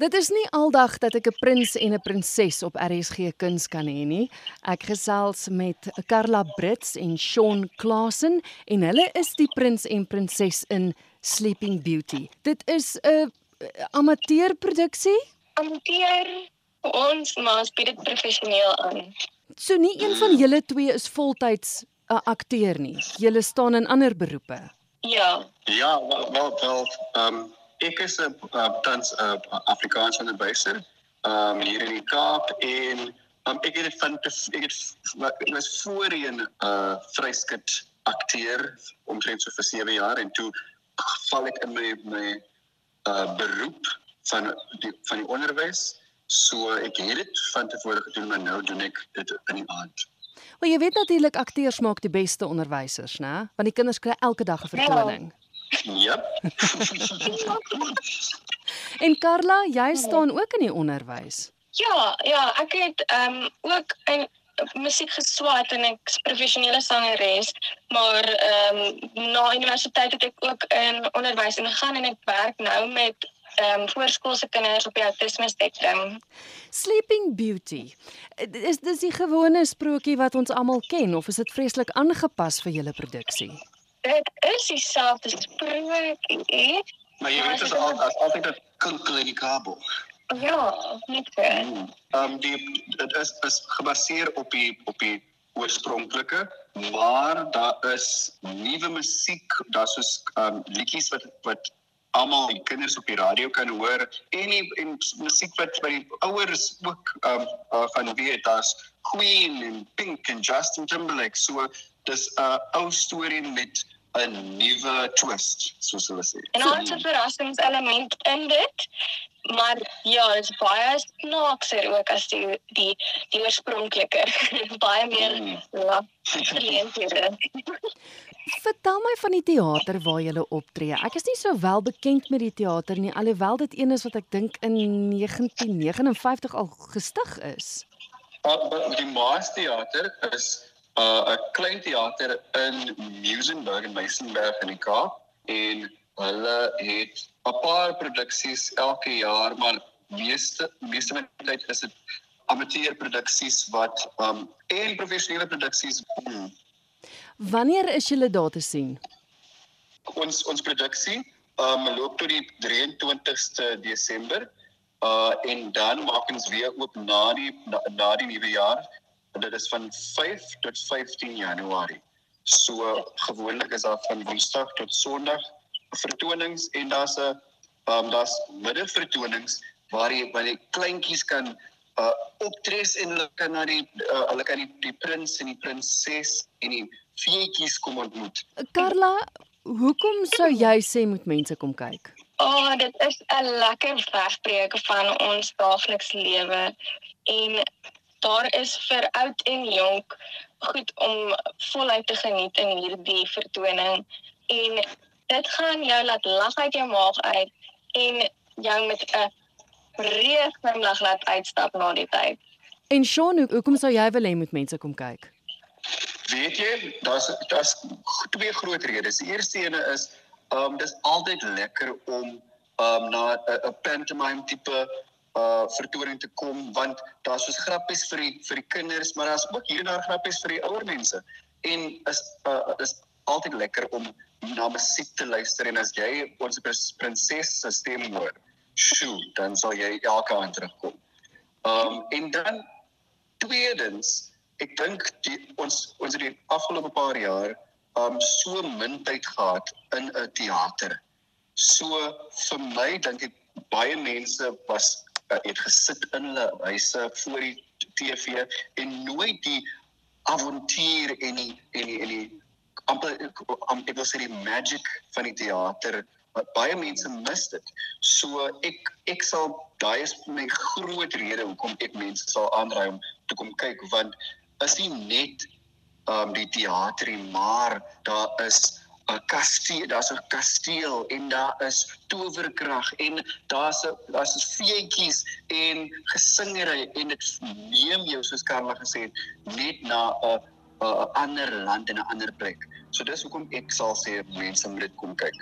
Dit is nie aldag dat ek 'n prins en 'n prinses op RSG Kuns kan hê nie. Ek gesels met Karla Brits en Shaun Klasen en hulle is die prins en prinses in Sleeping Beauty. Dit is 'n amateurproduksie. Amateur ons maar bied dit professioneel aan. So nie een van julle twee is voltyds 'n akteur nie. Julle staan in ander beroepe. Ja. Ja, wel wel wel ehm um, ek is 'n uh, tans 'n uh, Afrikaans onderwyser ehm um, hier in die Kaap en um, ek het van ek het ek was voorheen 'n uh, vryskut akteur omtrent so vir 7 jaar en toe val ek in my my uh, beroep van die van die onderwys. So ek het dit van tevore gedoen maar nou doen ek dit in die aand. Maar jy weet natuurlik akteurs maak die beste onderwysers, né? Want die kinders kry elke dag 'n vertoning. Ja. En Karla, jy staan ook in die onderwys. Ja, ja, ek het ehm um, ook in musiek geswat en ek's professionele sangeres, maar ehm um, na universiteit het ek ook in onderwys ingegaan en ek werk nou met ehm um, voorskoolse kinders op die autisme spektrum. Sleeping Beauty. Is dis die gewone sprokie wat ons almal ken of is dit vreeslik aangepas vir julle produksie? Dit is dieselfde sprokie. Maar jy weet dit is al altyd 'n kinkel in die kabel. Ja, net. Ehm um, die dit is is gebaseer op die op die oorspronklike, maar daar is nuwe musiek, daar's soos ehm um, liedjies wat wat almal die kinders op die radio kan hoor en die, en musiek wat by die ouers ook um, uh, van weet daar's Queen en Pink en Justin Timberlake. So dis 'n uh, ou storie met 'n nuwe twist, soos hulle sê. En het 'n verrassingselement in dit. Maar ja, dit is baie snaakser ook as die die die oorspronklike. baie meer Mm. ja, geleenthede. Vertel my van die teater waar jy optree. Ek is nie so wel bekend met die teater nie, alhoewel dit een is wat ek dink in 1959 al gestig is. Uh, die Maas Theater is uh, 'n klein teater in Muizenberg in Meisenberg in die Kaap en hulle het 'n paar produksies elke jaar, maar meeste meeste van die tyd is dit amateurproduksies wat um en professionele produksies. Hmm. Wanneer is julle daar te sien? Ons ons produksie um loop tot die 23ste Desember. Uh en dan maak ons weer oop na die na, na die nuwe jaar. En dit is van 5 tot 15 Januarie. So gewoonlik is daar van Woensdag tot Sondag vertonings en daar's 'n um daar's middagvertonings waar jy waar jy kleintjies kan uh optres en hulle kan na die uh, hulle kan die, die prins en die prinses en die feetjies kom ontmoet. Karla, hoekom sou jy sê moet mense kom kyk? O, oh, dit is 'n lekker wegbreek van ons daaglikse lewe en daar is vir oud en jonk goed om voluit te geniet in hierdie vertoning en dit gaan jou laat lag uit jou maag uit en jou met 'n breë glimlag laat uitstap na die tyd. En Shaun, hoe- hoekom sou jy wil hê moet mense kom kyk? Weet jy, daar's daar's twee groot redes. Die eerste ene is ehm um, dis altyd lekker om ehm um, na 'n pantomime tipe uh vertoning te kom want daar's soos grappies vir die vir die kinders, maar daar's ook hier en daar grappies vir die ouer mense. En is uh is altyd lekker om na musiek te luister en as jy ons prinses se stem hoor, sjoe, dan sal jy elke aand terugkom. Ehm um, en dan tweedens ek dink ons ons het die afgelope paar jaar um so min tyd gehad in 'n teater. So vir my dink ek baie mense was het gesit in hulle huise voor die TV en nooit die avontuur en die en die en die amper am- ek wil sê die magic van die teater wat baie mense mis dit. So ek ek sal daai is my groot rede hoekom ek mense sal aanraai om te kom kyk want is nie net um die teater nie, maar daar is kasteel, daar's 'n kasteel en daar is towerkrag en daar's 'n daar's feetjies en gesingery en dit neem jou soos Karla gesê het net na 'n 'n ander land en 'n ander plek. So dis hoekom ek sal sê mense moet dit kom kyk.